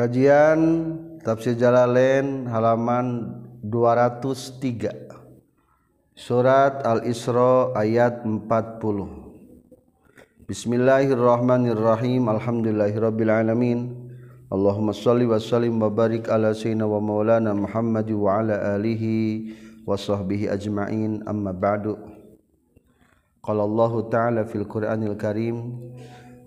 Kajian Tafsir Jalalain halaman 203. Surat Al-Isra ayat 40. Bismillahirrahmanirrahim. Alhamdulillahirabbil alamin. Allahumma shalli wa sallim wa barik ala sayyidina wa maulana Muhammad wa ala alihi wa sahbihi ajma'in. Amma ba'du. Qala Allah Ta'ala fil Qur'anil Karim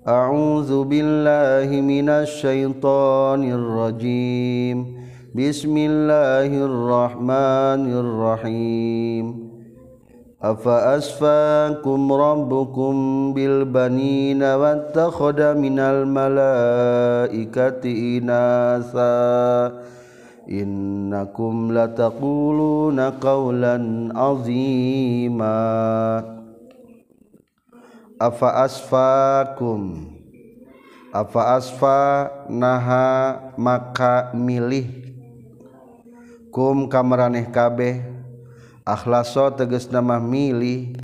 أعوذ بالله من الشيطان الرجيم. بسم الله الرحمن الرحيم. أفأسفاكم ربكم بالبنين واتخذ من الملائكة إناثا؟ إنكم لتقولون قولا عظيما. afa asfakum afa asfa naha maka milih? Kum kamaraneh kabeh. Akhlaso teges nama milih.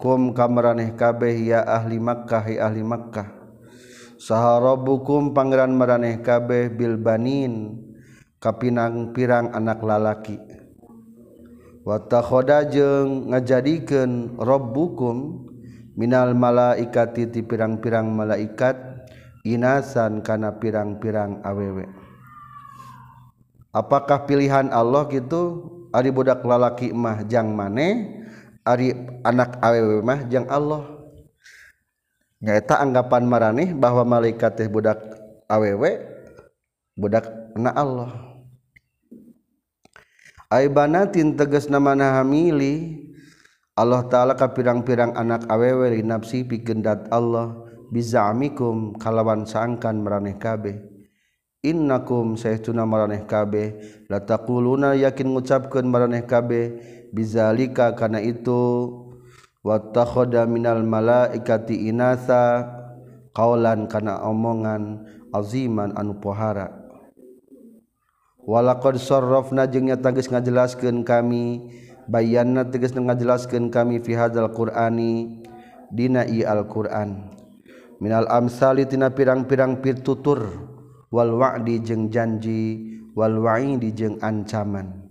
Kum kamaraneh kabeh ya ahli Makkah ya ahli Makkah. Saharabukum pangeran maraneh kabeh bilbanin kapinang pirang anak lalaki. Watakhoda jeung ngajadikeun rabbukum Minal malaikati ti pirang-pirang malaikat inasan kana pirang-pirang awewe Apakah pilihan Allah gitu? Ari budak lalaki mah jang mane Ari anak awewe mah jang Allah. Nyaeta anggapan maraneh bahwa malaikat teh budak awewe budak na Allah. Aibanatin tegas nama hamili Allah ta'ala ka pirang-pirang anak awewe nafsi pigendat Allah bizamikum kalawan sangkan meraneh kabeh. Innakum saytuna maraneh kabeh. La taquluna yakin ngucapkeun maraneh kabeh. Bizalika kana itu wattakhadha minal malaikati inasa qaulan kana omongan aziman anu pohara. Walaqad sarrafna jeung nyata geus ngajelaskeun kami bayanna teges ngajelaskan kami fi hadzal qur'ani dina i alquran. Minal amsali tina pirang-pirang pitutur wal wa'di jeung janji wal wa'idi jeung ancaman.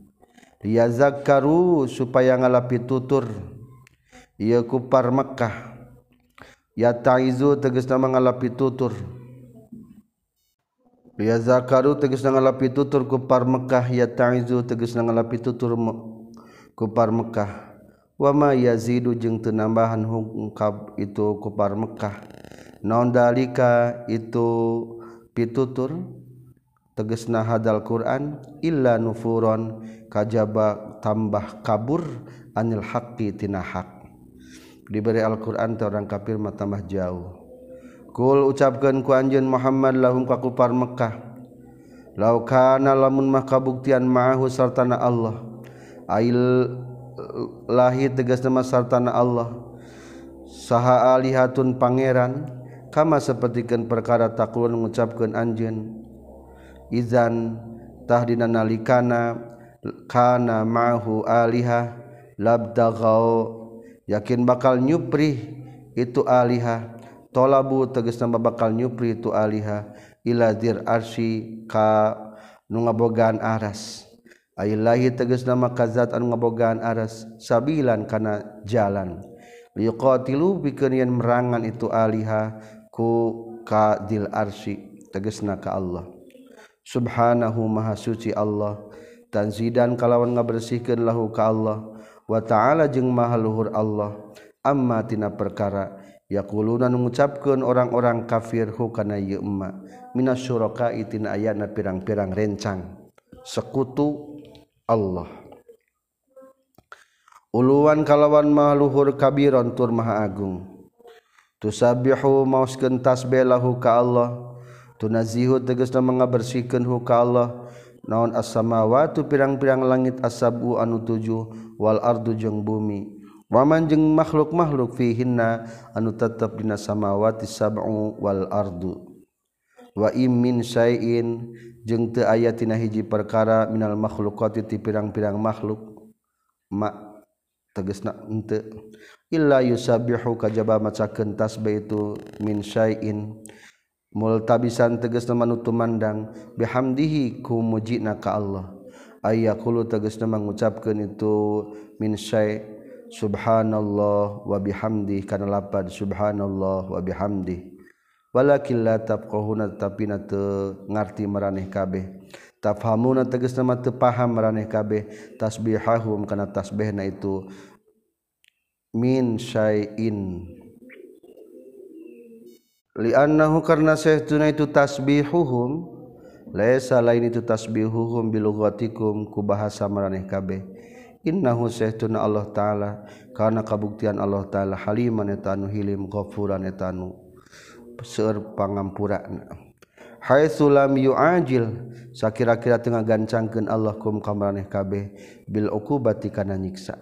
Liyazakkaru supaya ngalapi tutur ieu kufar Mekkah. Ya taizu tegasna ngalapi tutur. Liyazakkaru tegasna ngalapi tutur kufar Mekkah. Ya taizu tegasna ngalapi tutur kupar Mekkah wama yazidu jeung tenambahan hungkap itu kupar Mekkah naon dalika itu pitutur? Tegesna hadal Quran illa nufuron kajaba tambah kabur anil haqqi tina hak diberi Al-Quran te orang kafir mah tambah jauh. Kul ucapkan ku anjeun Muhammad lahum ka kupar Mekkah Lau kana lamun mah kabuktian ma'ahu sartana Allah. Aillahi eh, tegas nama sartana Allah. Saha alihatun pangeran kama sepertikan perkara taklun mengucapkan anjen izan tahdina nalikana kana ma'hu aliha labdagau yakin bakal nyupri itu aliha tolabu tegas nama bakal nyupri itu aliha iladir arsi ka nungabogaan aras. Aillahi teges nama kazat anu ngabogaan aras sabilan kana jalan. Liqatilu bikeun yen merangan itu aliha ku kadil arsy tegesna ka Allah. Subhanahu maha suci Allah. Tanzidan kalawan ngabersihkeun lahu ka Allah. Wa ta'ala jeung maha luhur Allah. Amma tina perkara yaquluna ngucapkeun orang-orang kafir hukana kana ieu emma minasyuraka itina ayana pirang-pirang rencang. Sekutu Allah. Uluan kalawan mahluhur kabiron tur maha agung. Tusabihu mauskeun tasbilahu ka Allah. Tunazihu tegasna mengabersihkeun hu ka Allah. Naon as-samawati pirang-pirang langit asabu anu tujuh wal ardu jeung bumi. Waman jeung makhluk-makhluk fihinna anu tetep dina samawati sab'u wal ardu. wa immin sayin jeung teu aya tina hiji perkara minal makhluqati ti pirang-pirang makhluk. Ma tegasna henteu illa yusabbihu kajaba macakeun tasbih itu min sayin multabisan tegasna manutu mandang bihamdihi ku mujina ka Allah. Ayyaqulu tegasna mengucapkeun itu min syai subhanallah wa bihamdi kana lapan subhanallah wa bihamdi walakin la tafqahuna tapi na teu ngarti maraneh kabeh. Tafhamuna tegas nama teu paham maraneh kabeh. Tasbihahum kana tasbihna itu min syai'in. Li'annahu karna sahtuna itu tasbihuhum laisa lain itu tasbihuhum bilughatikum ku bahasa maraneh kabeh. Innahu sahtuna Allah taala karena kabuktian Allah taala haliman etanu hilim ghafuran etanu seueur pangampura Hai sulam yu ajil sakira-kira tengah gancangkeun Allah kum kamaraneh kabeh bil uqubati kana nyiksa.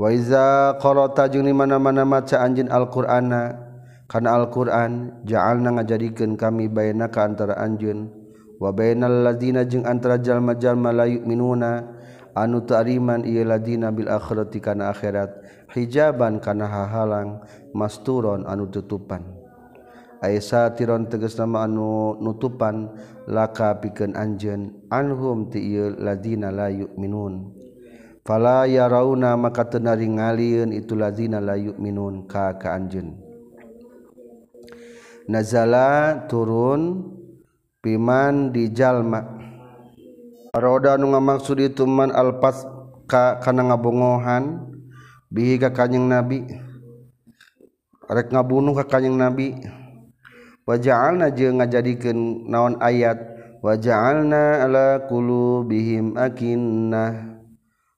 Wa iza qarata jeung mana-mana maca anjeun alqur'ana kana alquran ja'alna ngajadikeun kami bainaka antara anjeun wa bainal ladina jeung antara jalma-jalma la yu'minuna anu tariman ieu ladina bil akhirati kana akhirat hijaban kana hahalang masturon anu tutupan. Aisa tiron teges nama anu nutupan laka piken anjen anhum ti ladina la minun fala yarauna maka tenari ngaliun itu ladina la minun ka ka anjen nazala turun piman di jalma. Roda nu ngamaksud itu man alpas ka kana ngabongohan bihi ka kanjing nabi. Rek ngabunuh ka kanjing nabi. wajalna je ngajadikeun naon ayat? Wajalna alakulu bihim akinnah.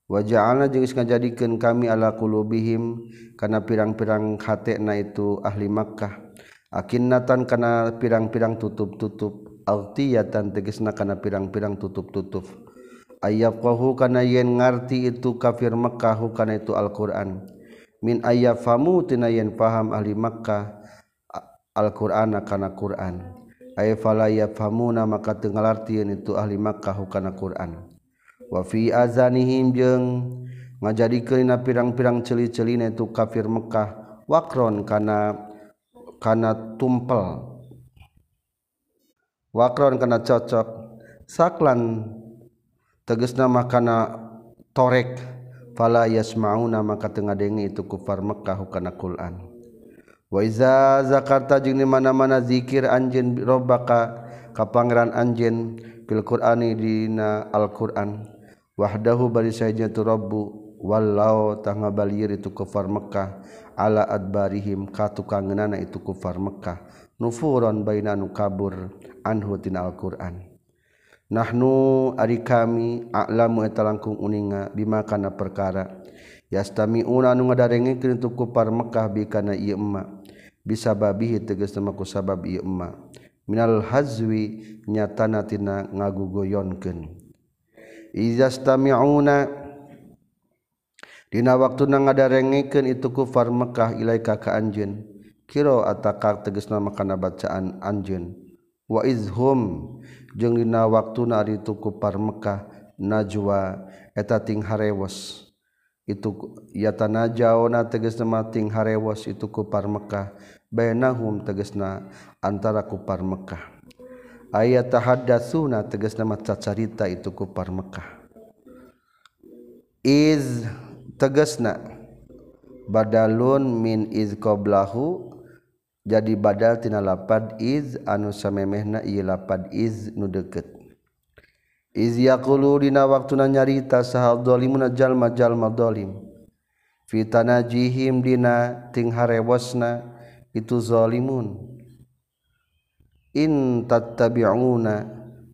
Wajalna jeung ngajadikeun kami alakulu bihim karena pirang-pirang hatena itu ahli Makkah. Akinnatan karena pirang-pirang tutup-tutup. Altiyatan tegesna karena pirang-pirang tutup-tutup. Ayat kana karena yen ngarti itu kafir Mekkahu karena itu Al-Quran. Min ayat famu tina yen paham ahli Makkah. Al-Qur'ana kana Qur'an. Ay fala yafhamuna maka teu ngalartieun itu ahli Makkah kana Qur'an. Wa fi azanihim jeung ngajadikeun pirang-pirang celi-celina itu kafir Mekkah. Wakron kana karena tumpel. Wakron karena cocok. Saklan teges nama karena torek. Fala yasmauna maka tengah dengi itu kufar Mekah karena Quran wa iza zakarta jeung di mana-mana zikir anjeun robbaka ka pangeran anjeun fil Qur'ani dina Al-Qur'an. Wahdahu bari saja tu rabbu wallau tangga balir itu kufar Mekkah ala adbarihim katukangenana itu kufar Mekkah. Nufuron baina nu kabur anhu tina Al-Qur'an. Nahnu ari kami a'lamu eta langkung uninga bima kana perkara. Yastami'una anu ngadarengikeun itu kufar Mekkah bi kana ieu emma bisa babihi teges namaku sabab ieu emma. Minal hazwi nyatana tina ngagugoyonkeun. Izastami'una dina waktu na ngadarengikeun itu kufar Mekah ilaika ka anjeun. Kira ataka tegesna makana bacaan anjeun. Wa izhum jeung dina waktuna ari itu kufar Mekah najwa eta ting harewos. Itu yatana jaona tegesna ting harewos itu kufar Mekah. bainahum tegesna antara kupar Mekah. Ayat tahaddatsuna tegas maca carita itu kupar Mekah. Iz tegesna badalun min iz qablahu jadi badal tina lapad iz anu samemehna ieu lapad iz nu deukeut iz yaqulu dina waktuna nyarita sahal zalimuna jalma jalma zalim fi tanajihim dina ting harewasna itu zalimun. In tattabi'una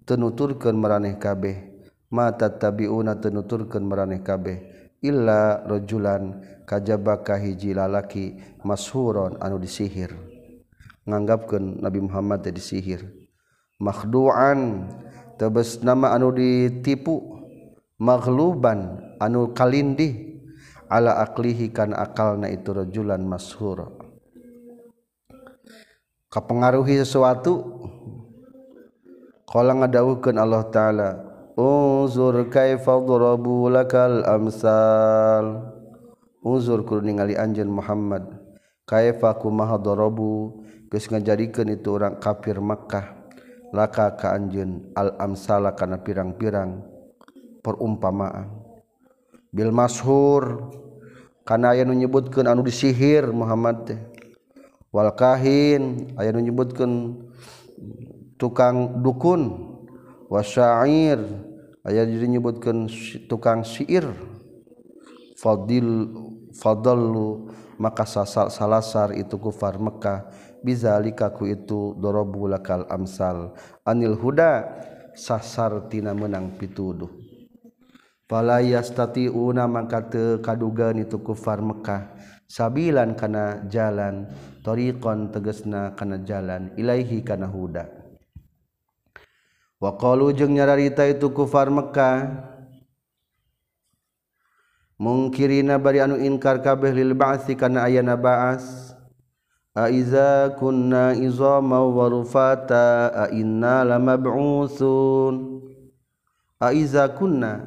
tenuturkeun maraneh kabeh. Ma tattabi'una tenuturkeun maraneh kabeh. Rajulan kajbaka hiji lalaki mashuron anu disihir. Nganggapkan Nabi Muhammad disihir. Makhduan tebes nama anu ditipu. Maghluban anu kalindi ala aklihi kan akal na itu rajulan mashur kapengaruhi sesuatu kalau ngadawuhkan Allah Ta'ala Uzur kaifa durabu lakal amsal. Uzur kudu ningali anjeun Muhammad. Kaifa kumaha durabu? Geus ngajadikeun itu orang kafir Makkah. Laka ka anjeun al amsala kana pirang-pirang perumpamaan. Bil mashur kana aya nu nyebutkeun anu disihir Muhammad teh. walkahin aya menyebutkan tukang dukun wasyair aya menyebutkan tukang syair fadil fadallu maka sasal salasar itu kufar Mekkah bizalikaku itu dorobulakal amsal. Anil huda sasar tina menang pituduh. Fala yastatiuna maka teu kaduga itu kufar Mekah. sabilan kana jalan tariqan tegesna kana jalan ilaihi kana huda. Wa qalu jeung nyararita itu kufar Mekah mungkirina bari anu inkar kabeh lil ba'si kana ayana ba'as aiza kunna izama wa rufata a inna lamab'usun. Aiza kunna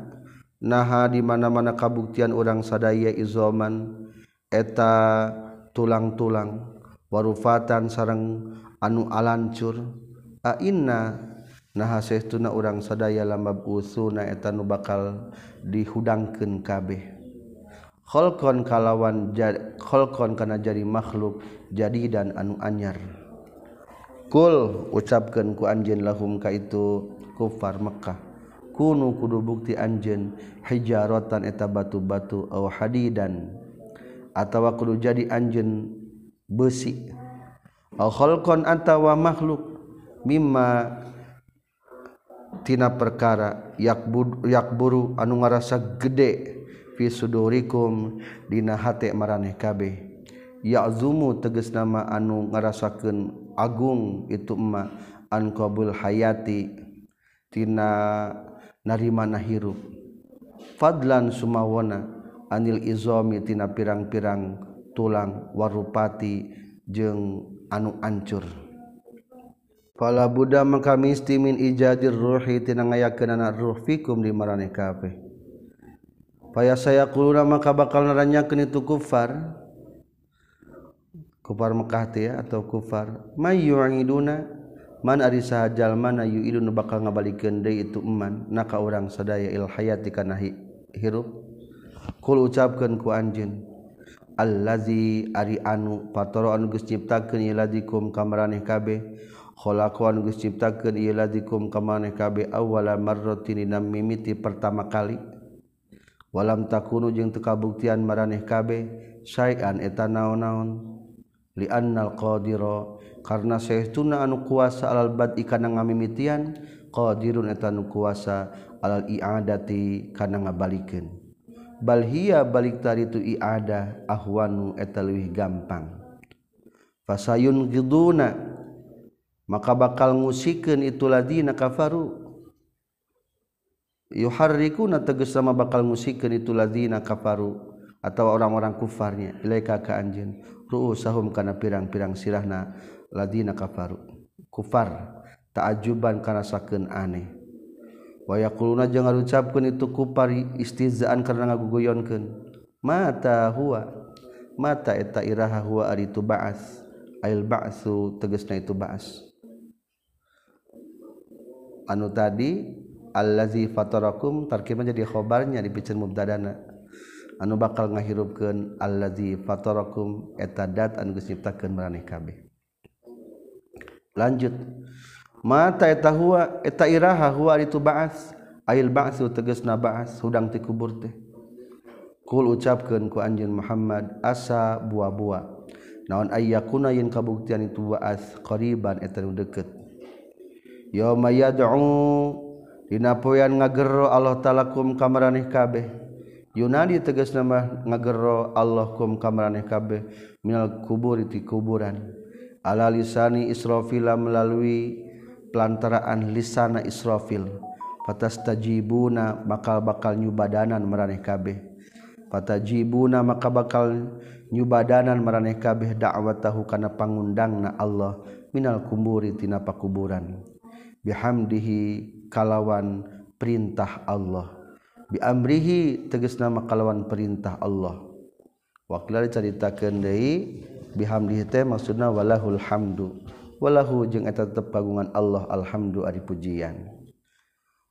naha di mana-mana kabuktian orang sadaya izoman eta tulang-tulang warufatan sarang anu alancur a ana nahauna urang sadaya lamab usuna eta nu bakal dihudangkeun kabeh. Khalqan kalawan khalqan kana jadi makhluk jadi dan anu anyar. Kul ucapkan ku anjeun lahum ka itu kufar Mekkah. Kunu kudu bukti anjeun hijaratan eta batu-batu aw hadidan. atawa kudu jadi anjen besi. Khalqan atawa makhluk mimma tina perkara yakbud yakburu anu ngarasa gede fi sudurikum dina hate maraneh kabeh. Ya'zumu tegas nama anu ngarasakeun agung itu emma an qabul hayati tina narima nahirup fadlan sumawona anil izomitina pirang-pirang tulang warupati jeung anu ancur Fala Buddha maka misti min ijadir ruhi tina ngayakeun anak di maraneh kabeh. Faya saya kuluna maka bakal naranyakeun itu kufar. Kufar Mekah teh ya, atau kufar mayyu'iduna man ari sahajal mana bakal ngabalikeun deui itu eman naka urang sadaya il hayati kana hirup kul ucapkeun ku anjeun allazi ari anu patoroan geus nyiptakeun ieu ladikum ka maraneh kabeh. Khalaqan geus nyiptakeun ieu ladikum ka kabeh awwala marratin dina mimiti pertama kali. Walam takunu jeung teu kabuktian maraneh kabeh syai'an eta naon-naon. Li annal qadira karena saestuna anu kuasa alal bad ikana ngamimitian qadirun eta anu kuasa alal i'adati kana ngabalikeun balhia balik tari itu iada ahwanu eta leuwih gampang. Fasayun giduna maka bakal ngusikeun itu ladina kafaru. Yuharrikuna tegas sama bakal ngusikeun itu ladina kafaru atau orang-orang kufarnya. Ilaika ka anjeun ru'usahum kana pirang-pirang sirahna ladina kafaru. Kufar ta'ajuban kana sakeun aneh. wayakuluna jeung ngarucapkeun itu kupari istizaan karena ngaguguyonkeun mata huwa mata eta iraha huwa ari tu ba'as. Ail ba'su tegasna itu ba'as. Anu tadi allazi fatarakum tarkibna jadi khobarnya dipicen mubtadana. Anu bakal ngahirupkeun allazi fatarakum eta dat anu geus nyiptakeun maraneh kabeh. Lanjut. mata etahua eta iraha huwa itu ba'as. Ail ba'su tegasna ba'as hudang ti kubur teh kul ucapkeun ku anjeun Muhammad asa bua-bua. Naon ayyakuna yen kabuktian itu ba'as qariban eta nu deukeut yauma yad'u dina poean ngagero Allah taala kum kamaraneh kabeh. Yunadi tegas nama ngagero Allah kum kamaraneh kabeh minal kubur ti kuburan. Ala lisani Israfila melalui pelantaraan lisana Israfil patas tajibuna bakal bakal nyubadanan meraneh kabeh. Patajibuna maka bakal nyubadanan meraneh kabeh da'watahu kana pangundangna Allah minal kuburi tina pakuburan. Bihamdihi kalawan perintah Allah. Bi amrihi tegas nama kalawan perintah Allah. Wakil ceritakan deui bihamdihi teh maksudna walahul hamdu. walahu jeung eta tetep kagungan Allah alhamdu ari pujian.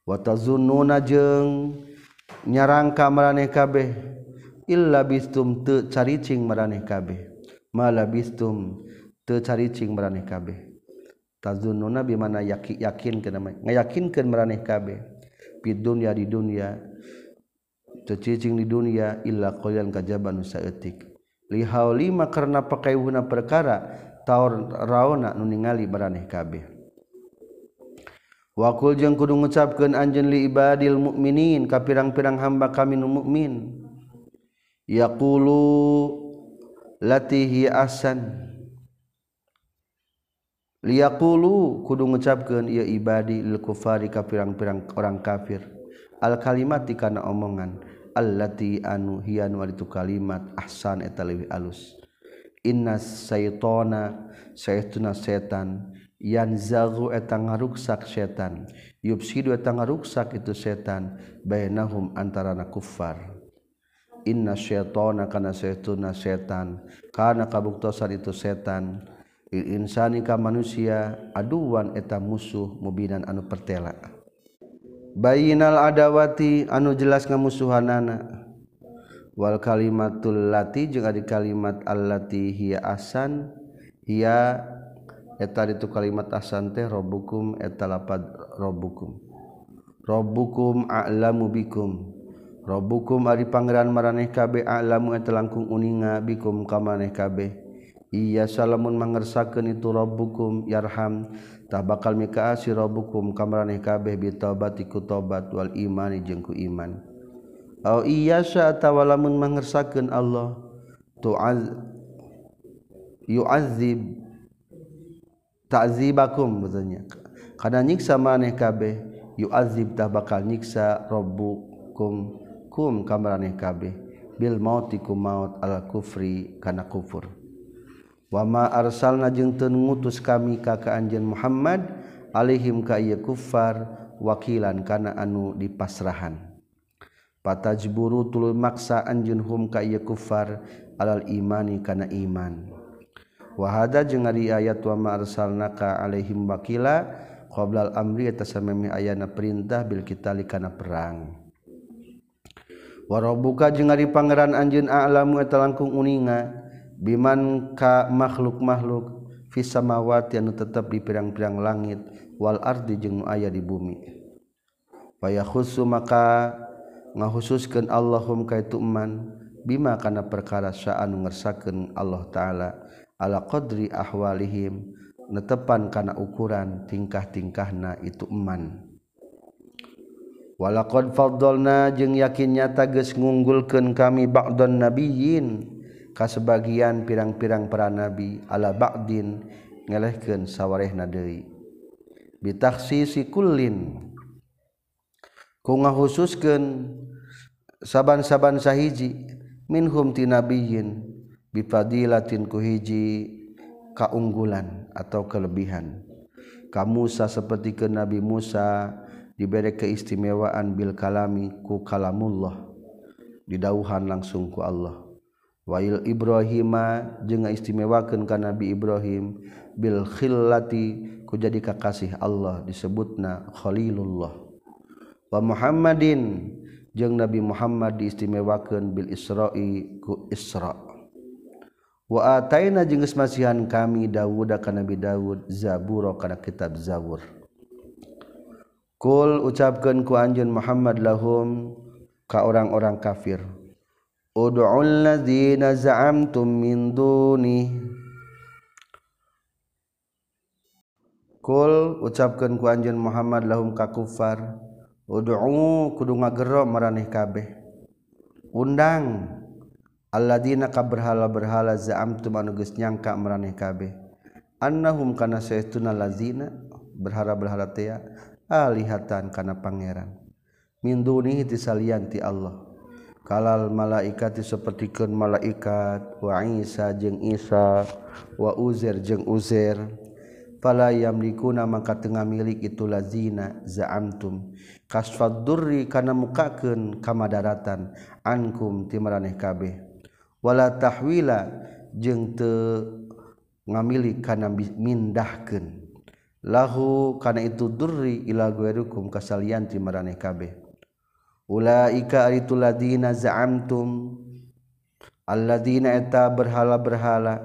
Wa tazunnuna jeung nyarangka maraneh kabeh illa bistum teu caricing maraneh kabeh. Mala bistum teu caricing maraneh kabeh. Tazunnuna bimana yaki, yakin kana ngayakinkeun maraneh kabeh. Di dunia di dunia teu di dunia illa qoyan kajaban saeutik. Lihauli karena pakaiwuna perkara taur raona nu ningali maraneh kabeh. Wakul jeung kudu ngucapkeun anjeun li ibadil mukminin ka pirang-pirang hamba kami nu mukmin yaqulu latihi asan liyaqulu kudu ngucapkeun ieu ibadi lil kufari ka pirang-pirang orang kafir. Al kalimat kana omongan allati anu hiya nu kalimat ahsan eta leuwih alus. inna saytona saytuna setan yan zagu etang ngaruksak setan yubsidu etang ngaruksak itu setan bainahum antarana kufar inna syaitona kana saytuna setan kana kabuktosan itu setan il insani ka manusia aduan eta musuh mubinan anu pertela. Bayinal adawati anu jelas ngamusuhanana. wal kalimatul lati jeung ari kalimat allati hiya asan hiya eta itu kalimat asan teh rabbukum eta lapad rabbukum. A'lamu bikum. Robbukum ari pangeran maraneh kabeh a'lamu eta langkung uninga bikum kamaneh kabeh. Iya salamun mangersakeun itu robbukum yarham. Tah bakal mikaasi robbukum ka kabeh bitobatiku tobat wal imani jengku iman. Iya tawalamun mangersaken Allah. Tu yuazib takzibakum betulnya karena nyiksa maneh kabeh yu'adzib tah bakal nyiksa rabbukum kum kamarane kabeh. Bil mautikum maut ala kufri kana kufur. Wa ma arsalna jeung teu ngutus kami ka ka Muhammad alaihim ka ieu kufar wakilan kana anu dipasrahan patajburu tuluy maksa anjeun hum ka ieu kufar alal imani kana iman. Wa hada jeung ari ayat wa ma arsalnaka alaihim wakila qabla al amri eta samemi ayana perintah bil qitali kana perang. Warobuka jeung ari pangeran anjeun a'lamu eta langkung uninga biman ka makhluk-makhluk fis samawati anu tetep di pirang-pirang langit wal ardi jeung aya di bumi. Fa khusu maka ngahususkan Allahum kaituman Bima kana perkara saan ngersaken Allah ta'ala ala qadri ahwalihim netepan kana ukuran tingkah-tingkahna itu eman. Walakon fadolna jeung yakin nyata geus ngunggulkeun kami ba'don nabiyyin ka sebagian pirang-pirang para nabi ala ba'din ngelehkeun sawarehna deui. Bitakhsisi kullin ku ngahususkeun saban-saban sahiji minhum tinabiyin bifadilatin ku hiji kaunggulan atau kelebihan. Ka Musa seperti ke Nabi Musa diberi keistimewaan bil kalami ku kalamullah didauhan langsung ku Allah. Wail Ibrahima jeung istimewakeun ka Nabi Ibrahim bil khillati ku jadi kekasih Allah disebutna khalilullah. Wa Muhammadin jeung Nabi Muhammad diistimewakeun bil Isra'i ku Isra' wa ataina jeung geus masihan kami Dawud ka Nabi Dawud zabur kana kitab Zabur Kul ucapkeun ku anjeun Muhammad lahum ka orang-orang kafir. Ud'ul ladzina za'amtum min duni. Kul ucapkeun ku anjeun Muhammad lahum ka kufar Udu'u kudu ngagero maraneh kabeh. Undang alladzina ka berhala-berhala za'amtum anu geus nyangka maraneh kabeh. Annahum kana saytuna lazina berhala-berhala teh alihatan kana pangeran. Min dunihi tisalian ti Allah. Kalal malaikati sapertikeun malaikat wa Isa jeung Isa wa Uzair jeung Uzair. fala yamlikuna maka tengah milik itu lazina za'amtum. Kasfad durri kana mukakeun kamadaratan ankum timaraneh kabeh. Wala tahwila jeung teu ngamilik kana mindahkeun lahu kana itu durri ila gairukum kasalian timaraneh kabeh. Ulaika aritu ladina za'amtum. Alladzina eta berhala-berhala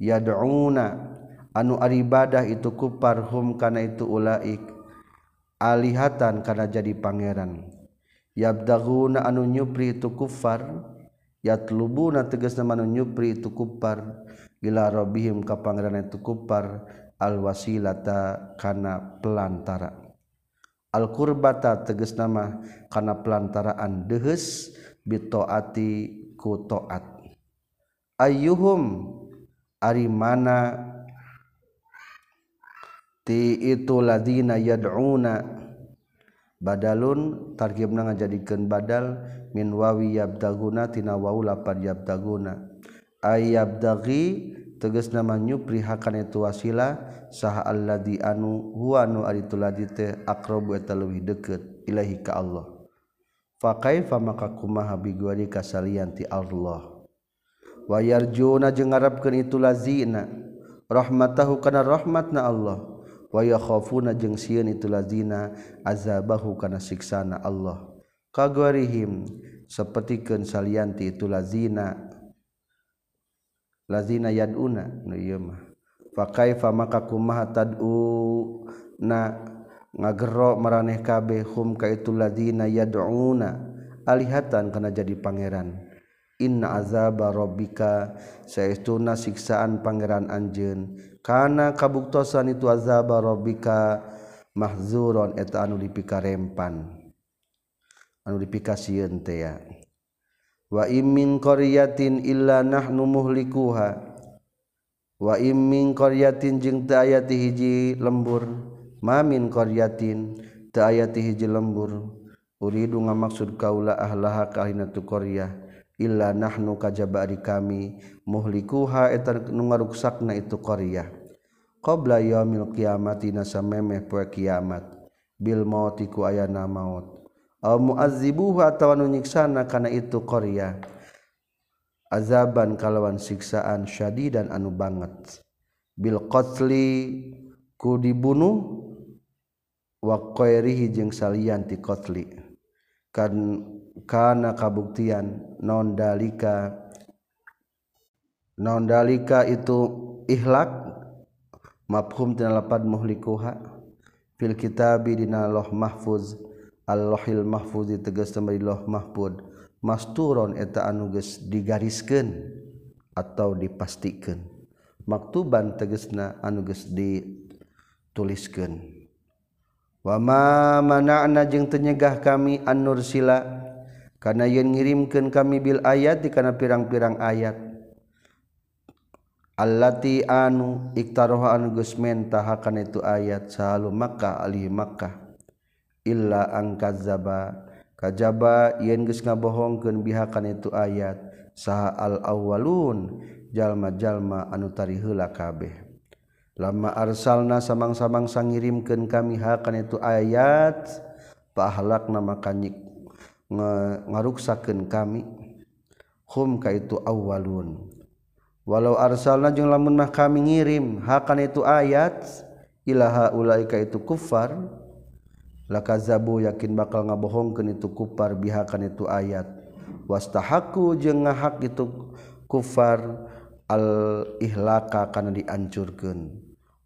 yad'una anu aribadah itu kuparhum kana itu ulaik alihatan kana jadi pangeran. Yabdaguna anu nyupri itu kufar yatlubuna tegasna anu nyupri itu kufar ila rabbihim ka pangeran itu kufar al wasilata kana pelantara. Al qurbata tegas nama kana pelantaraan dehes bitoati ku taat ayyuhum ari mana ti itu ladina yad'una. Badalun tarkibna ngajadikeun badal min wawi yabdaguna tina wau lapan yabdaguna ay tegas nama nyupri hakan itu wasila saha alladhi anu huwa nu aritu ladhi teh aqrabu eta leuwih deukeut ilahi ka Allah. Fa kaifa maka kumaha biguari kasalian ti Allah? Wa yarjuna jeung ngarepkeun itu lazina. Rahmatahu kana rahmatna Allah. waya khofuna jeung sieun itu lazina azabahu kana siksana Allah. Kagorihim sapertikeun salianti itu lazina lazina yaduna nu ieu mah. Fa kaifa maka kumaha tad'u na ngagero maraneh kabeh hum ka itu lazina yad'una alihatan kana jadi pangeran. Inna azaba rabbika saestuna siksaan pangeran anjeun karena kabuktosan itu azaba robika mahzuron eta anu dipika rempan anu dipika sieun teh ya. Wa immin qaryatin illa nahnu muhlikuha. Wa immin qaryatin jeung teu aya ti hiji lembur. Mamin qaryatin teu aya ti hiji lembur. Uridu ngamaksud kaula ahlaha kahina tu qaryah. illa nahnu kajabari kami muhlikuha etan nungaruksakna itu qaryah. Qabla yaumil qiyamati nasamemeh poe kiamat. Bil mauti ku ayana maut. Au muazzibuha atawa nunyiksana kana itu qaryah. Azaban kalawan siksaan syadid dan anu banget. Bil qatli ku dibunuh wa qairihi jeung salian ti qatli. Kan kana kabuktian. Non dalika non dalika itu ihlak. Mafhum tina lapad muhlikuha. Fil kitabi dina loh mahfuz. Allahil mahfuz tegas temari loh mahfud. Masturon eta anu geus digariskeun atau dipastikeun maktuban tegasna anu geus dituliskeun. Wa ma mana'na jeung tenyegah kami an nursila karena yen ngirimkan kami bil ayat dikana pirang-pirang ayat. Allati anu iktaroha anu geus mentahakan itu ayat sahalu Makkah alih Makkah. Illa angkazaba kajaba yen geus ngabohongkeun bihakan itu ayat. Saha al awwalun jalma-jalma anu tari heula kabeh. Lama arsalna samang-samang sangirimkeun kami hakan itu ayat pahalakna maka nyik ngaruksakeun kami. Hum ka itu awwalun. Walau arsalna jeung lamun mah kami ngirim hakan itu ayat ilaha ulaika itu kufar. Lakazabu yakin bakal ngabohongkeun itu kufar bihakan itu ayat. Wastahaku jeung ngahak itu kufar al ihlaka kana diancurkeun.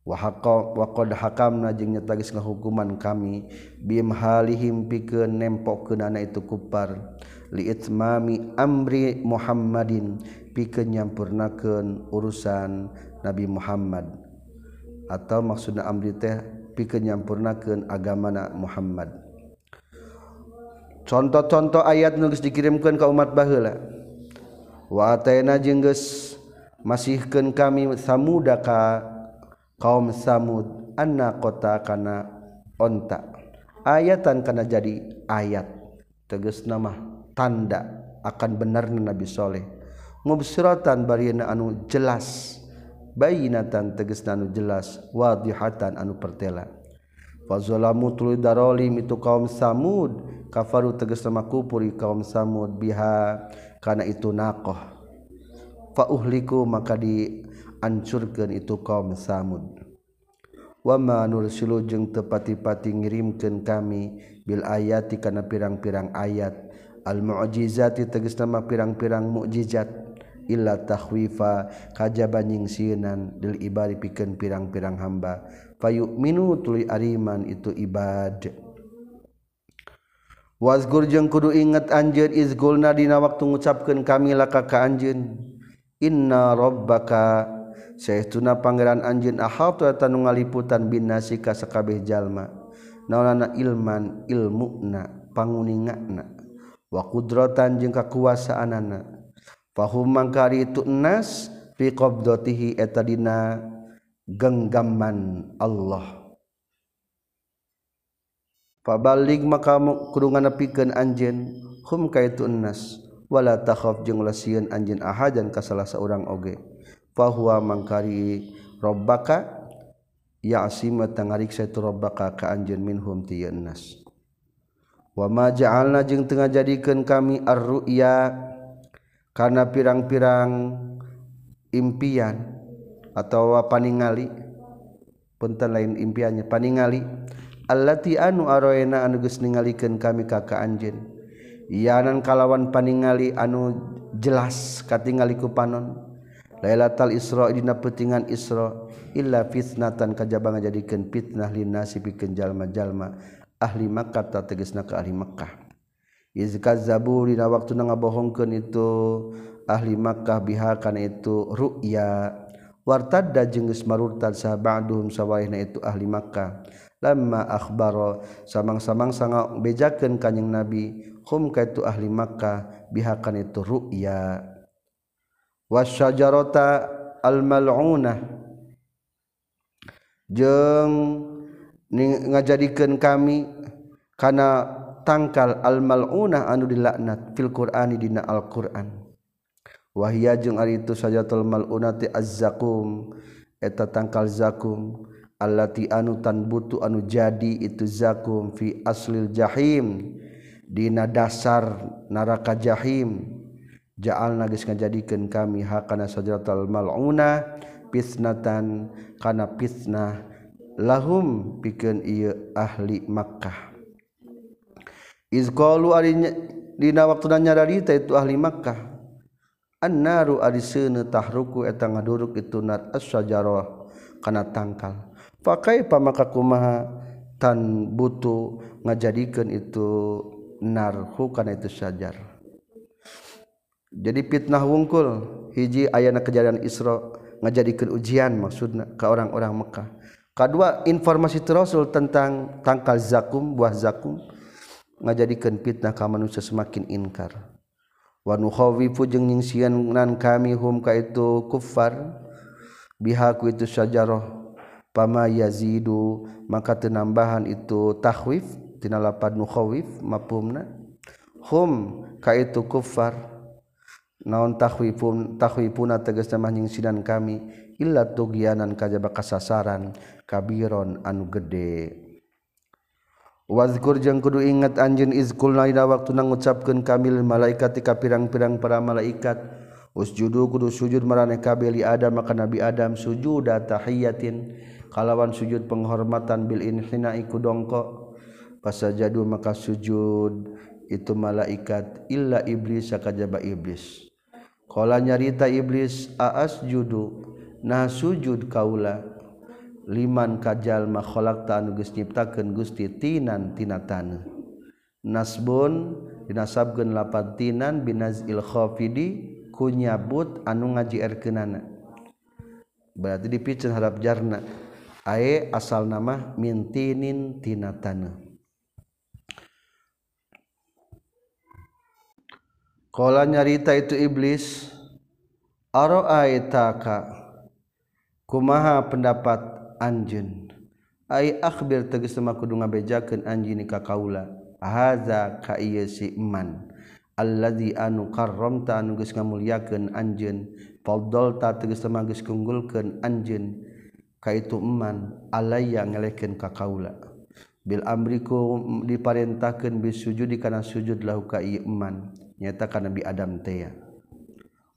waqad hakamna jeung nyetagisna hukuman kami bim halihim pikeun nempokeunana itu kupar li itmami amri Muhammadin pikeun nyampurnakeun urusan Nabi Muhammad. Atau maksudna amri teh pikeun nyampurnakeun agamana Muhammad. Contoh-contoh ayat nu geus dikirimkeun ka umat baheula. Wa ataina jeung geus masihkeun kami samudaka kaum samud anna kota kana onta. Ayatan kana jadi ayat. Tegas nama tanda akan benarna Nabi Soleh. Mubsiratan barina anu jelas. Bayinatan tegas anu jelas. Wadihatan anu pertela. Fazolamu tuluy darolim itu kaum samud. Kafaru tegas nama kupuri kaum samud biha. Kana itu naqah fauhliku maka ancurkan itu kaum samud. Wama nursilu jeung tepati-pati ngirimkeun kami bil ayati kana pirang-pirang ayat. Al mu'jizati tegas nama pirang-pirang mukjizat illa tahwifa kajaban nyingsieunan lil ibadi pikeun pirang-pirang hamba. Fayu'minu tuluy ariman itu ibad. Wazgur jeung kudu inget anjeun izgulna dina waktu ngucapkeun kami laka ka anjeun. Inna rabbaka Syekhuna Pangeran Anjin nu ngaliputan binasi ka sakabeh jalma. Naonana ilman ilmuna panguningna wa qudratan jeung kakuasaanana. Fahum mangkari itu nas fi qabdatihi eta dina genggaman Allah. Balik maka kurungan pikeun anjeun hum ka itu nas. Wala takhaf jeung lasieun anjeun ahadan ka salah saurang oge. fahuwa mangkari rabbaka ya'sima tangariksa tu rabbaka ka anjeun minhum ti nas wa ma ja'alna jeung teu ngajadikeun kami arru'ya kana karena pirang-pirang impian atau paningali punten lain impiannya paningali allati anu aroena anu geus ningalikeun kami ka ka anjeun. Kalawan paningali anu jelas katingali ku panon. Lailatal Isra dina petingan Isra illa fitnatan kajabang jadikeun fitnah linnasi pikeun jalma-jalma ahli Makkah ta tegasna ka ahli Makkah. Iz kazzabu dina waktu ngabohongkeun itu ahli Makkah biha kana itu ru'ya. Wartadda jeung geus marurtad sahabaduhum sawaihna itu ahli Makkah. Lamma akhbaro samang-samang sanga bejakeun kanjing Nabi hum ka itu ahli Makkah biha kana itu ru'ya. wasyajarota almalunah jeung ngajadikeun kami kana tangkal almalunah anu dilaknat fil qur'ani dina alquran. Wahia jeung ari itu sajatul malunati azzakum eta tangkal zakum allati anu tanbutu anu jadi itu zakum fi aslil jahim dina dasar neraka jahim. jaal nagis ngajadikeun kami hakana sajratal mal'una pisnatan kana pisnah lahum pikeun ieu ahli Makkah. Iz qalu dina waktuna nyararita itu ahli Makkah. Annaru ari seuneu tahruku eta ngaduruk itu nat asyajarah kana tangkal. Pakai kaifa kumaha tan butuh ngajadikeun itu narhu kana itu sajar? jadi fitnah wungkul. Hiji ayana kejadian Isra ngajadikan ujian maksudna ke orang-orang Mekkah kedua informasi Rasul tentang tangkal zakum buah zakum ngajadikan fitnah ka manusia semakin inkar wa nukhawifu jeung nyingsian nan kami hum ka itu kuffar bihaku itu syajarah. Pama yazidu maka tenambahan itu tahwif tina lapad nukhawif mafhumna. Hum ka itu kuffar. naon tawi pun tawi puna teges kami illa tugianan kajaba kasasaran kabiron anu gede. Wazkur jeung kudu ingat anjeun izkul laina waktu nang ngucapkeun kamil malaikat tika pirang-pirang para malaikat. Usjudu kudu sujud marane kabeh li Adam maka Nabi Adam sujud tahiyatin. Kalawan sujud penghormatan bil inhina iku dongko pasajadu maka sujud itu malaikat illa iblis sakajaba iblis. Kala nyarita iblis aas judu nah sujud kaula. Liman kajal khalaqta tanu geus nyiptakeun Gusti tinan tina taneuh nasbun dinasabkeun lapan tinan binazil khafidi kunyabut anu ngajierkeunana. berarti dipiceun harap jarna. Ae asal nama mintinin tina taneuh Kala nyarita itu iblis. Aro'aitaka Kumaha pendapat anjin Ay akhbir tegis nama kudu ngabejakeun anjin ka kaula. Haza ka ieu si iman. Alladzi anu karramta anu geus ngamuliakeun anjeun. Faddalta tegas nama geus kunggulkeun anjeun kaitu iman. Alayya ngelehkeun ka kaula. Bil amriku diparintahkeun bisujud kana sujud lahu ka ieu iman. nyatakan Nabi Adam teya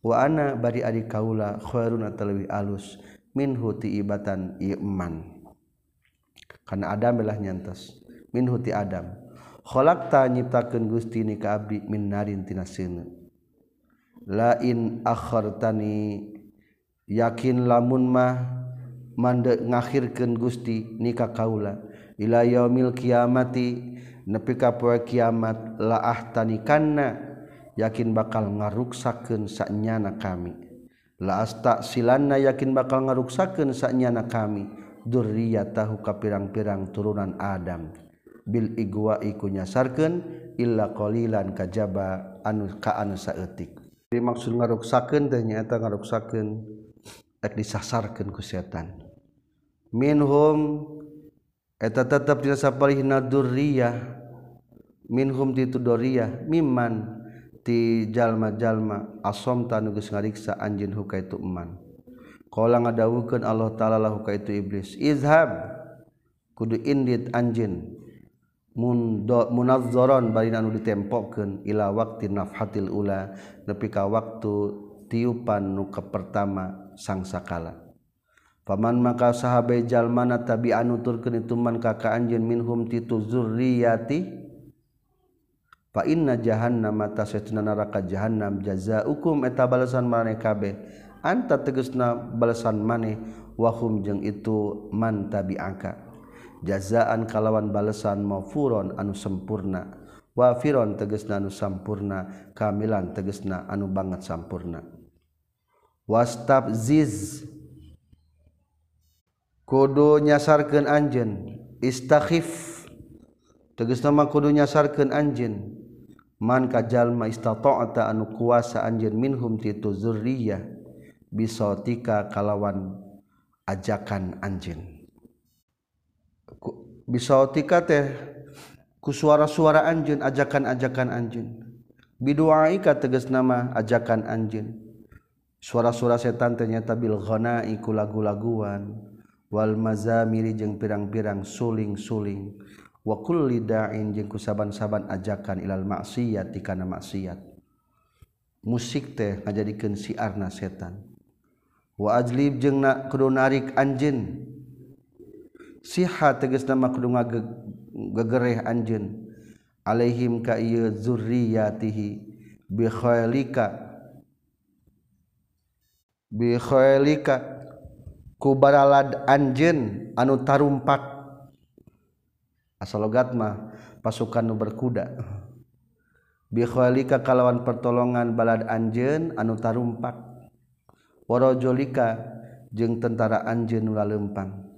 wa ana bari ari kaula khairun atalwi alus min huti ibatan iman. Karena Adam belah nyantos min huti Adam. Kaulak ta nyiptakan Gusti ni ka abdi min narin tina seuneun lain akhartani yakin lamun mah mande ngakhirkan Gusti nikah kaula ila yaumil kiamati nepi ka poe kiamat la ahtanikanna yakin bakal ngaruksakeun sanyana kami. La astaksilanna yakin bakal ngaruksakeun sanyana kami. Dzurriyyatahu ka pirang-pirang turunan Adam. Bil igwa iku nyasarkeun illa qalilan kajaba anu kaan saeutik. Jadi maksud ngaruksakeun teh nyaeta ngaruksakeun rek disasarkeun ku setan. Minhum eta tetep dina sapalihna dzurriyyah. Minhum ditu dzurriyyah mimman ti jalma-jalma asom tanugus ngariksa anjin huka itu eman Kala ngadawukeun Allah taala lah huka itu iblis izhab kudu indit anjin mundo munazzaron bari anu ditempokeun ila waqti nafhatil ula nepi ka waktu tiupan nu pertama sang sakala. Paman maka sahabat jalmana tabi anu turkeun itu man ka anjin minhum titu zurriyati fa inna jahannam mata setuna neraka jahannam. Jazaukum eta balasan maneh kabeh. Anta tegasna balasan maneh wahum jeung itu man tabi'aka jazaan kalawan balasan mafuron anu sempurna wafiron tegesna anu sampurna kamilan tegesna anu banget sampurna. Wastab ziz kudu nyasarkeun anjeun. Istakhif. teges nama kudu nyasarkan anjin man kajallma istata'ata anu kuasa anjin minhum titu zurriyah bisotika kalawan ajakan anjin bisotika teh ku suara-suara anjin ajakan-ajakan anjin biduaika teges nama ajakan anjin suara-suara setan ternyata bil iku lagu-laguan. Wal mazamiri jeung pirang-pirang suling-suling. wakul lidain jeng kusaban-saban ajakan ilal maksiat kana maksiat. Musik teh ngajadikeun siarna setan. Wa ajlib jeung na kudu narik anjeun. Siha tegas nama kudu ngagegereh anjeun. Alaihim ka ieu zurriyatihi bi khailika bi khailika ku anjeun anu tarumpak asalogatmah pasukan nu berkuda. Bikhoalika kalawan pertolongan balad anjen anu tarumpak. Warojolika jeung tentara anjeun nu lalempang. Lempang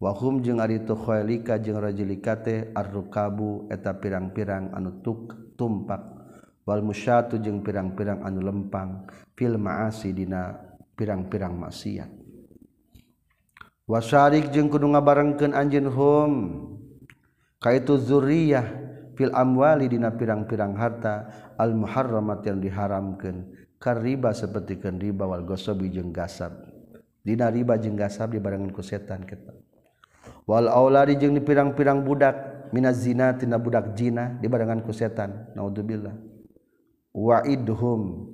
wahum jeung ari tu khoalika jeung rajulika teh arrukabu eta pirang-pirang anu tuk tumpak. Wal musyatu jeung pirang-pirang anu lempang. Fil maasi dina pirang-pirang maksiat. Wasyarik jeung kudu ngabarengkeun anjeun hum. kaitu zuriyah fil amwali dina pirang-pirang harta al muharramat yang diharamkeun. Kariba seperti riba wal gosobi jeung gasab. Dina riba jeung gasab dibarengan ku setan kita. Wal auladi jeung di pirang-pirang budak minaz zina tina budak zina dibarengan ku setan. Naudzubillah wa idhum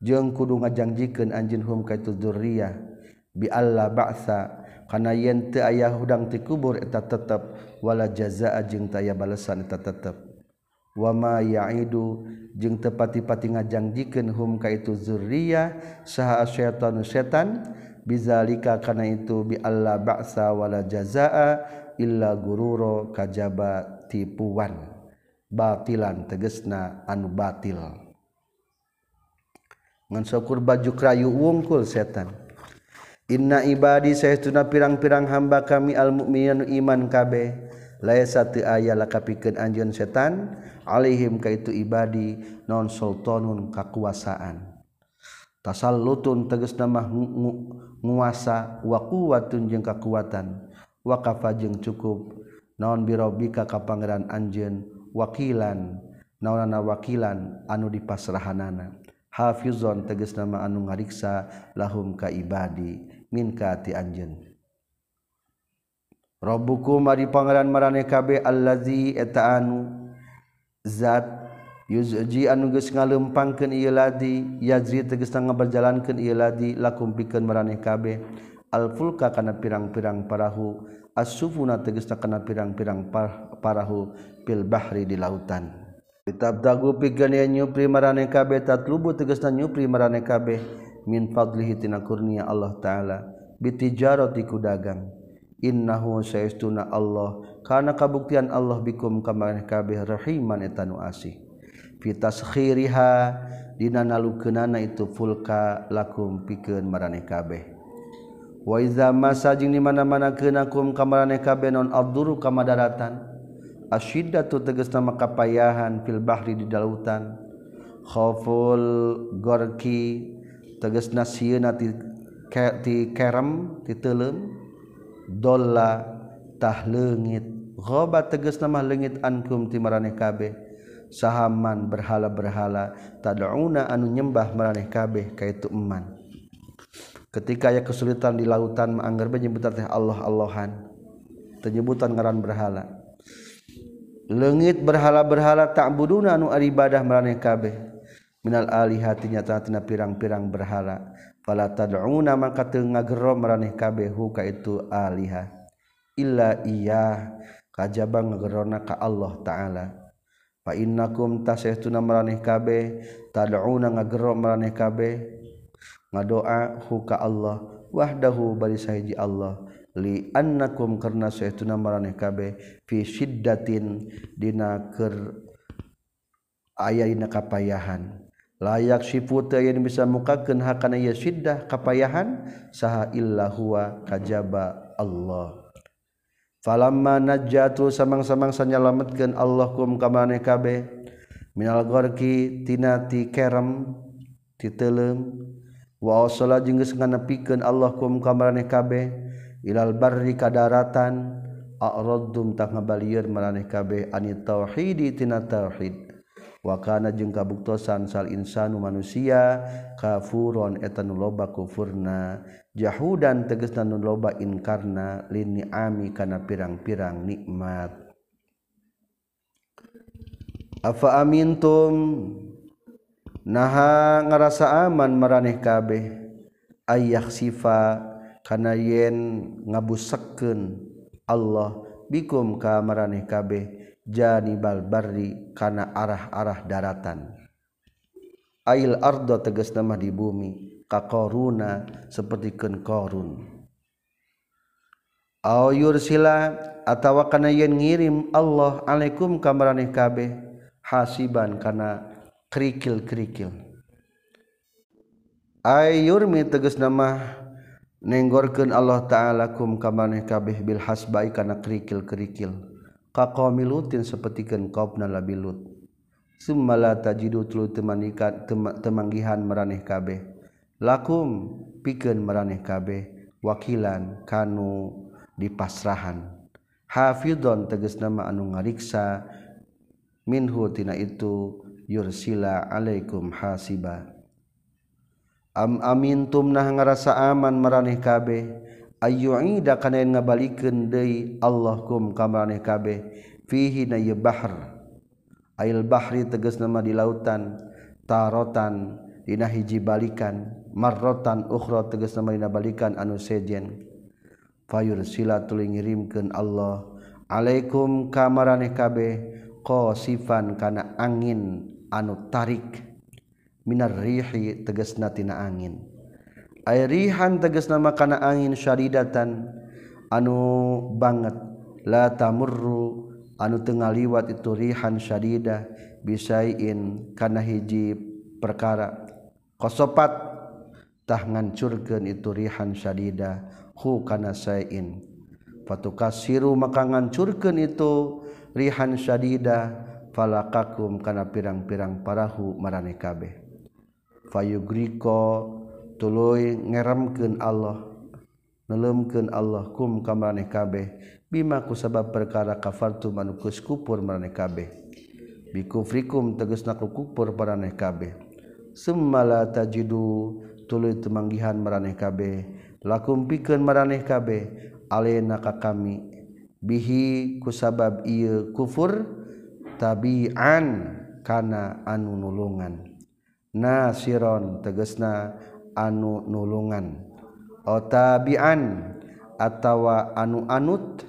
jeung kudu ngajangjikeun anjeun hum ka itu bi alla ba'sa karena yen teu aya hudang ti kubur eta tetep. Wala jazaa jeung taya balasan balesan eta tetep. Wa ma ya'idu jeung teu pati-pati ngajanjikeun hum ka itu zurriyah saha syaitan setan. Bizalika kana itu bi alla ba'sa wala jazaa illa gururo kajaba tipuan. Batilan tegesna anu batil. Ngan syukur baju krayu wungkul setan. Inna ibadi sayuna pirang-pirang hamba kami al-mukminu iman kabeh. Layasati aya lakapikeun anjeun setan alaihim kaitu ibadi non sultanun kakuasaan. Tasallutun tegasna mah nguasa wa quwwatun jeung kakuatan wa kafa jeung cukup. Naon birobika ka pangeran anjeun wakilan naonana wakilan anu dipasrahanana. Hafizon tegasna mah anu ngariksa lahum ka ibadi. minkati anjeun. Robbuku mari pangeran marane kabe allazi eta anu zat yuzji anu geus ngalempangkeun ieu ladi yajri tegas ngaberjalankeun ieu ladi lakum pikeun marane kabe. Alfulka kana pirang-pirang parahu as-sufuna tegasna kana pirang-pirang parahu fil bahri di lautan. Kitab dagu pikeun ye nyupri marane kabe tatlubu tegasna nyupri marane kabe. min fadlihi tina kurnia Allah taala bitijarati dagang. Innahu saestuna Allah kana kabuktian Allah bikum kamaneh kabeh rahiman eta nu asih. Fitaskhiriha dina nalukeunana itu fulka lakum pikeun maraneh kabeh. Wa iza masa jeung di mana-mana keunakum ka maraneh kabeh non aduru ka madaratan asyiddatu tegasna makapayahan fil bahri di lautan khawful gorki teges nasieuna ti ti kerem ti teuleum dolla tah leungit. Ghaba teges mah leungit ankum ti maraneh kabeh. Sahaman berhala-berhala tad'una anu nyembah maraneh kabeh kaitu eman. Ketika aya kesulitan di lautan anggar menyebutan teh Allah Allahan penyebutan ngaran berhala. Lengit berhala-berhala tak buduna anu ibadah maraneh kabeh. Minal ali hatinya tina pirang-pirang berhala. Fala tad'una maka teu ngagero meraneh kabeh hu ka itu aliha illa iya kajaba ngagerona ka Allah taala. Innakum tasuna meraneh kabeh taduna ngagero meraneh kabeh ngadoa huka Allah. Wahdahu bari sahiji Allah. Li annakum karna saytuna meraneh kabeh fi syiddatin dina keur aya dina kapayahan layak siput yen bisa mukakeun hakana ieu siddah kapayahan saha illa huwa kajaba Allah. Falamma najjatu samang-samang sanyalametkeun Allah kum ka maneh kabeh minal gorki tina ti kerem ti teuleum wa wasala jeung geus nganepikeun Allah kum ka maneh kabeh ilal barri ka daratan a'raddum tak ngabalieun maneh kabeh anit tauhidi tina tauhid. wakana jeung kabuktosan sal insanu manusia kafuron etan loba kufurna. Jahudan tegesna nu loba inkarna lini ni'ami kana pirang-pirang nikmat. Afa amintum? Naha ngarasa aman maraneh kabeh. Ayah sifa kana yen ngabusakeun Allah bikum ka maraneh kabeh. Janibal barri kana arah-arah daratan. Ail ardo tegas nama di bumi kakoruna seperti ken korun. Au yursila atawa kana yen ngirim Allah alaikum kamaraneh kabeh hasiban kana kerikil-kerikil. Ay yurmi tegas nama nenggorkeun Allah taala kum kamaneh kabeh bil hasbai kana kerikil-kerikil kaqaumi lutin sapertikeun qaumna labi lut summa la tajidu tulu temanikan temanggihan maraneh kabeh. Lakum pikeun maraneh kabeh. Wakilan kanu dipasrahan. Hafidhon tegas nama anu ngariksa. Minhu tina itu yursila alaikum hasiba. Am amintum nah ngarasa aman maraneh kabeh. ayu'ida kana yang ngabalikeun deui Allah kum ka maneh kabeh fihi na bahr. Ail bahri tegas nama di lautan. Tarotan dina hiji balikan. Marrotan ukhra tegas nama dina balikan anu sejen. Fayur silatul ngirimkeun Allah. Alaikum ka maraneh kabeh qasifan kana angin anu tarik. Minar rihi tegasna tina angin. airihan teges nama kana angin syariidatan anu banget la tamurru anu tengah liwat itu rihan syaridah bisain kana hiji perkara. Kosopat tah ngancurkeun itu rihan syaridah hu kana sain fatukasiru maka ngancurkeun itu rihan syaridah falakakum kana pirang-pirang parahu marane kabeh. Fayugriko tuluy ngeremken Allah nelumken Allah kum ka maneh kabeh. Bimaku sabab perkara kafartu manukus kupur maneh kabeh. Bikufrikum tegasna naku kupur maneh kabeh. Sammala tajidu tuluy temanggihan meraneh kabeh. Lakum pikeun meraneh kabeh ale ka kami. Bihi ku sabab ieu kufur tabi'an kana anu nulungan. Nasiron tegasna anu nulungan. Otabian atawa anu anut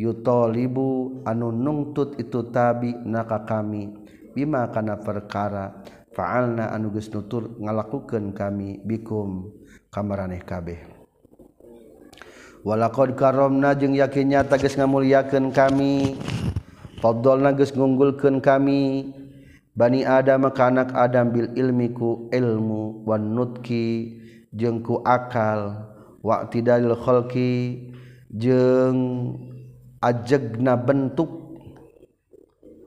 yutolibu anu nungtut itu tabi naka kami. Bima kana perkara fa'alna anu geus nutur ngalakukeun kami bikum. Kamaraneh kabeh. Walaqad karomna jeung yakin nyata geus ngamulyakeun kami. Faddalna geus ngunggulkeun kami. Bani Adam mekanak Adam bil ilmiku ilmu wan nutki jengku akal. Waktu dalil khalqi jeng ajegna bentuk.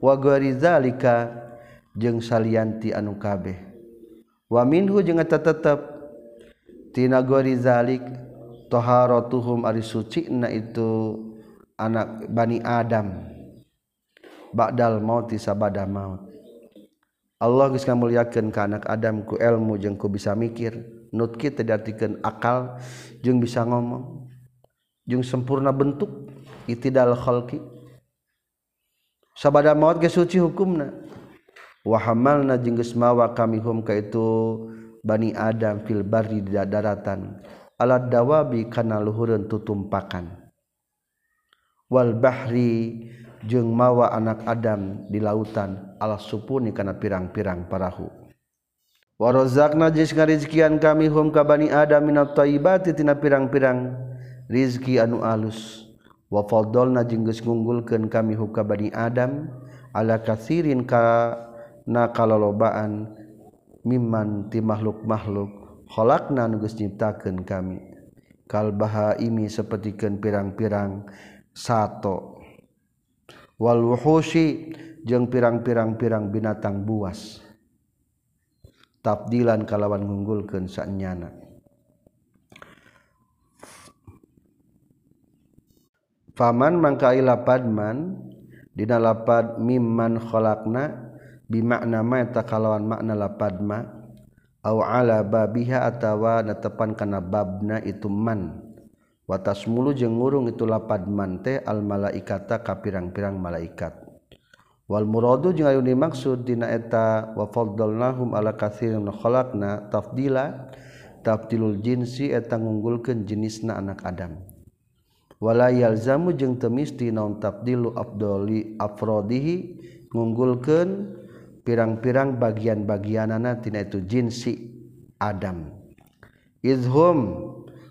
Wa gharizalika jeng salianti anu kabeh. Wa minhu jeung tetep. Tina gharizalik taharatuhum ari sucina itu anak bani adam. Ba'dal mauti sabada maut. Allah geus ngamuliakeun ka anak Adam ku ilmu jeung ku bisa mikir. Nut kita diartikeun akal jeung bisa ngomong. Jeung sempurna bentuk itidal khalqi. Sabada maut geus suci hukumna. Wa hamalna jeung geus mawa kami hum ka itu Bani Adam fil barri di daratan. Alat dawabi kana luhureun tutumpakan. Wal bahri jeung mawa anak Adam di lautan Allah supuni kana pirang-pirang parahu. Warozakna jis ngarizkian kami hum ka bani Adam minat thayyibati tina pirang-pirang rizki anu alus. Wa faddalna jeung geus ngunggulkeun kami hum ka bani Adam ala kasirin ka na kalolobaan miman ti makhluk-makhluk khalaqna nu geus nyiptakeun kami. Kal bahaimi sapertikeun pirang-pirang sato. walwuhushi jeung pirang-pirang-pirang binatang buas. Tabdilan kalawan ngunggulkeun sanyana. Faman mangkaila padman dina lapad mimman khalaqna bimakna ma eta kalawan makna lapadma au ala babiha atawa natepan kana babna itu man. watas mulu jeung ngurung itu lapad mante al malaikata ka pirang-pirang malaikat. Wal muradu jeung anu dimaksud dina eta wa faddalnahum ala katsirin khalaqna tafdila tafdilul jinsi eta ngunggulkeun jenisna anak adam. Wala yalzamu jeung temisti naon tafdilu afdali afrodihi ngunggulkeun pirang-pirang bagian-bagianana tina itu jinsi adam. Izhum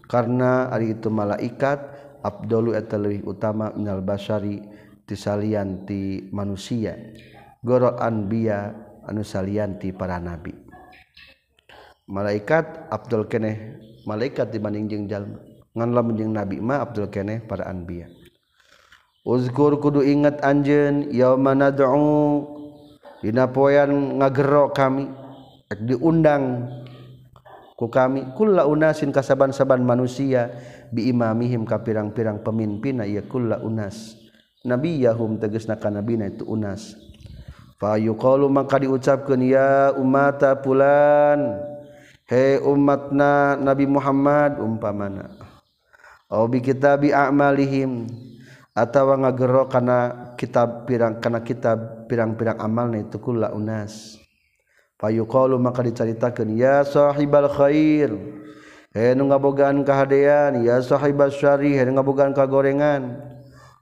karena hari itu malaikat Abdul eta leuwih utama minal basari tisalianti manusia. Gorol anbiya anu salianti para nabi. Malaikat Abdul keneh malaikat dibanding jeung jalma nganlah menjeng nabi ma Abdul keneh para anbiya. Uzkur kudu ingat anjeun yauma nad'u dina poean ngagero kami diundang ku kami. Kulla unasin kasaban-saban manusia bi imamihim ka pirang-pirang pemimpinna ya kulla unas. Nabiyahum tegasna kanabina itu unas. Fa yuqalu maka diucapkeun ya umata pulan he umatna nabi Muhammad umpamana. Au bi kitabi a'malihim atawa ngagero kana kitab pirang kana kitab pirang-pirang amalna itu kulla unas. payuqalu maka diceritakan ya sahibal khair. Eh nu ngabogaan kahadean ya sahibas syari eh nu ngabogaan kagorengan.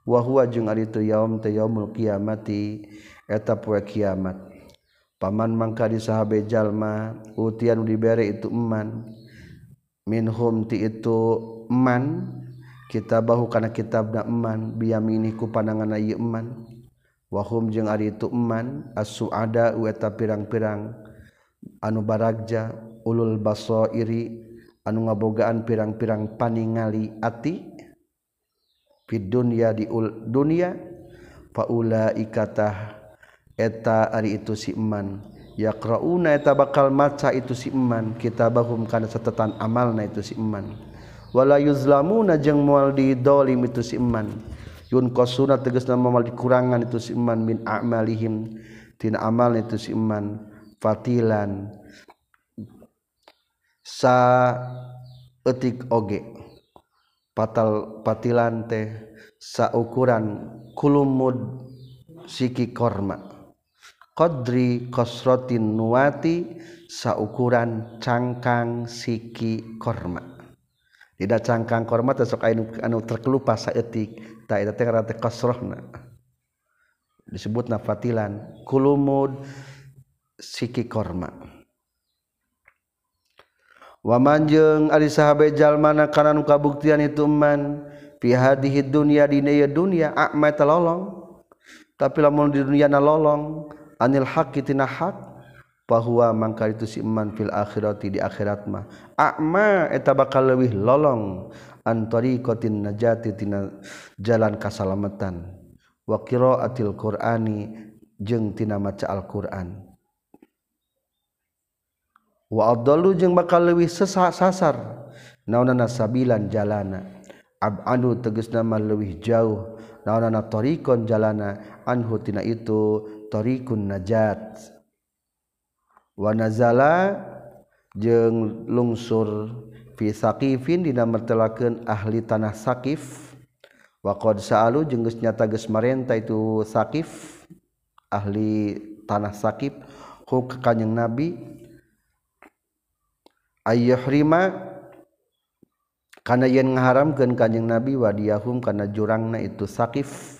Wa huwa jeung ari teu yaum teu yaumul qiyamati eta poe kiamat. Paman mangka di sahabe jalma utian dibere itu eman. Minhum ti itu eman kita bahu kana kitabna eman biyamini ku panangan ieu eman. Wahum jeung ari itu eman as-suada eta pirang-pirang. anu baragja ulul baso iri anu ngabogaan pirang-pirang paningali ati fid dunya di dunia faula ikatah eta ari itu si iman yaqrauna eta bakal maca itu si iman kitabahum kana catatan amalna itu si iman wala yuzlamuna jeung moal didolim itu si iman yun qasuna tegasna moal dikurangan itu si iman min a'malihim tina amal itu si iman fatilan. Sa etik oge patal patilan teh sa ukuran kulumud siki korma. Qadri kosrotin nuati sa ukuran cangkang siki korma. Tidak cangkang korma teh sok anu, anu terkelupas sa etik tak eta teh kosrohna disebut nafatilan kulumud siki korma. Wamanjeng ari sahabat mana karena nu kabuktian itu man pihadihi dunia dunya ya dunia akma lolong. Tapi lamun di dunia na lolong anil haqqi tina bahwa mangka itu si iman fil akhirati di akhirat mah. Akma eta bakal leuwih lolong antari kotin najati tina jalan kasalamatan. Wa qiraatil qur'ani jeung tina maca al-qur'an. wa adallu jeung bakal leuwih sasar. Naonana sabilan jalana. Abadu tegas nama leuwih jauh. Naonana tariqon jalana. Anhu tina itu tariqun najat. Wa nazala jeung lungsur fi saqifin dina mertelakeun ahli tanah saqif. Wa qad sa'alu jeung geus nyata geus marenta itu saqif ahli tanah saqif ku kanjing nabi. ayyuhrima kana yen ngaharamkeun kanjeng nabi wadiyahum kana jurangna itu sakif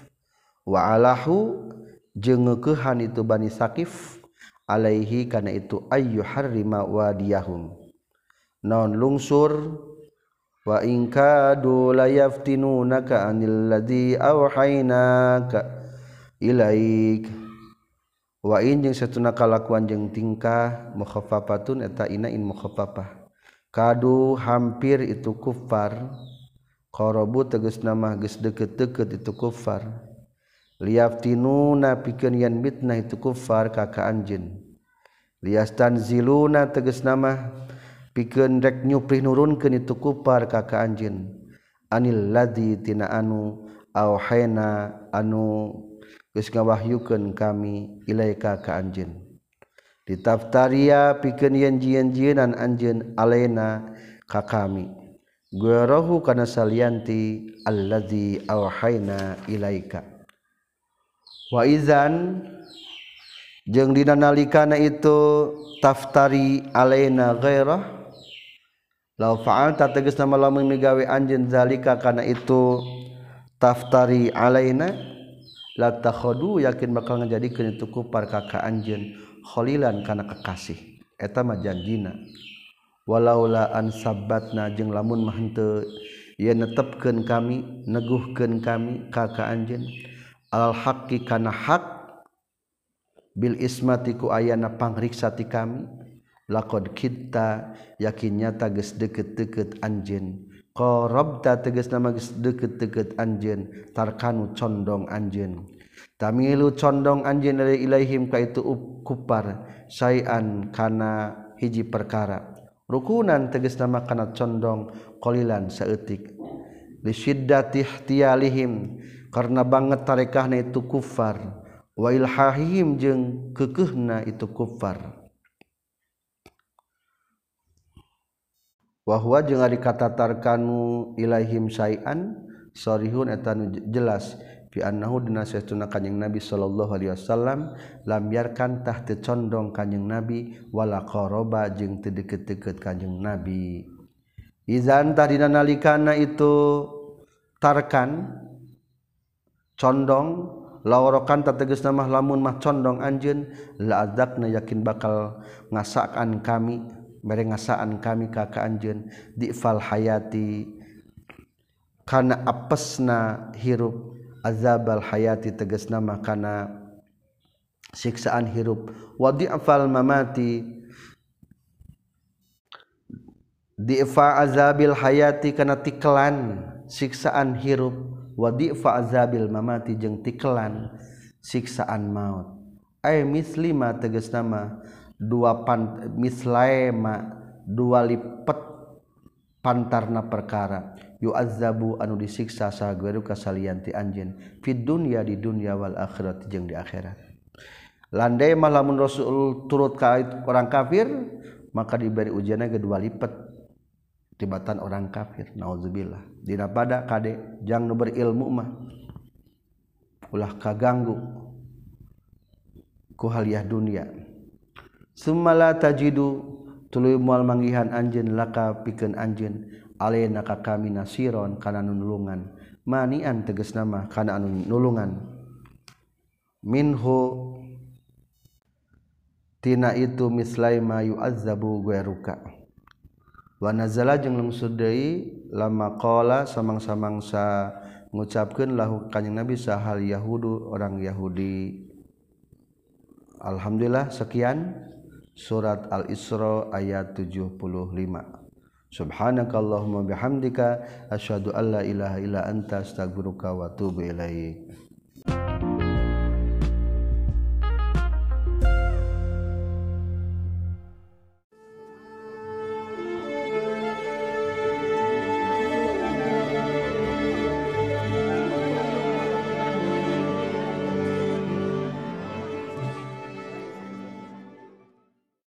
jeung jengekehan itu bani sakif alaihi karena itu ayu harrima wadiyahum. Non lungsur? Wa in kadu layaftinunaka anil ladzi awhaynaka ilaika wain jeung satuna kalakuan jeung tingkah mukhafafatun eta inain mukhafafah kadu hampir itu kufar. Qarabu tegas nama geus deukeut-deukeut itu kufar. Liaftinuna pikeun yan mitnah itu kufar kaka anjin liastan ziluna tegas nama pikeun rek nyuprih nurunkeun itu kufar kaka anjin anjeun. Anil ladzi tina anu auhayna anu geus ngawahyukeun kami ilaika ka anjeun. Ditaftaria pikeun yen jieun-jieunan anjeun alaina ka kami. Guarahu kana salianti alladzi auhayna ilaika. Waizan jeung dina nalikana itu taftari alaina ghairah law fa'alta tegasna lamun migawe anjeun zalika kana itu taftari alaina la takhadu yakin bakal ngajadikeun itu kufar ka ka anjeun khalilan kana kekasih. Eta mah janjina. Walaula an sabbatna jeung lamun mah henteu yen netepkeun kami neguhkeun kami ka ka anjeun. Alal haqqi kana hak bil ismati ku ayana pangriksa ti kami. Laqad kita yakin nyata geus deket-deket anjeun. qarabta tegas nama geus deukeut-deukeut anjeun. Tarkanu condong anjeun. Tamilu condong anjeun dari ilaihim ka itu kupar. Sayan kana hiji perkara. Rukunan tegas nama kana condong qalilan saeutik. Li syiddati ihtiyalihim karena banget tarekahna itu kufar. Wa ilhahihim jeung kekehna itu kufar. wahwa jeung ari katatarkanu ilaihim syai'an sarihun eta jelas fi annahu dina sesuna kanjing nabi sallallahu alaihi wasallam lam yarkan tah teu condong kanjing nabi wala qaraba jeung teu deukeut-deukeut kanjing nabi. Izan tah dina nalikana itu tarkan condong lawrokan tateges nama lamun mah condong anjeun la adakna yakin bakal ngasakan kami bareng ngasaan kami ka kaanjeun difal hayati. Kana apesna hirup azabal hayati tegasna mah kana siksaan hirup. Wa di'fal mamati. Di'fa azabil hayati kana tiklan siksaan hirup. Wa di'fa azabil mamati jeung tiklan siksaan maut. Ay mislima tegas nama dua pan mislaema dua lipat pantarna perkara. Yu'azzabu anu disiksa sageru kasalianti anjeun. Fid dunya di dunya wal akhirat jeung di akhirat. Landai mah lamun rasul turut ka orang kafir maka diberi ujiannya kedua lipat tibatan orang kafir naudzubillah dina pada kade jang nu berilmu mah ulah kaganggu kuhaliah dunia Sumala tajidu tuluy mual manggihan anjeun laka pikeun anjeun. Alena ka kami nasiron kana nulungan. Manian tegas nama kana anu nulungan. Minhu tina itu mislai ma yu'azzabu gueruka wa nazala jeung lungsud deui lama qala samang-samangsa ngucapkeun lahu kanjing nabi sahal yahudu orang yahudi. Alhamdulillah sekian surat al-isra ayat 75 subhanakallahumma bihamdika asyhadu alla ilaha illa anta astaghfiruka wa atubu ilaik.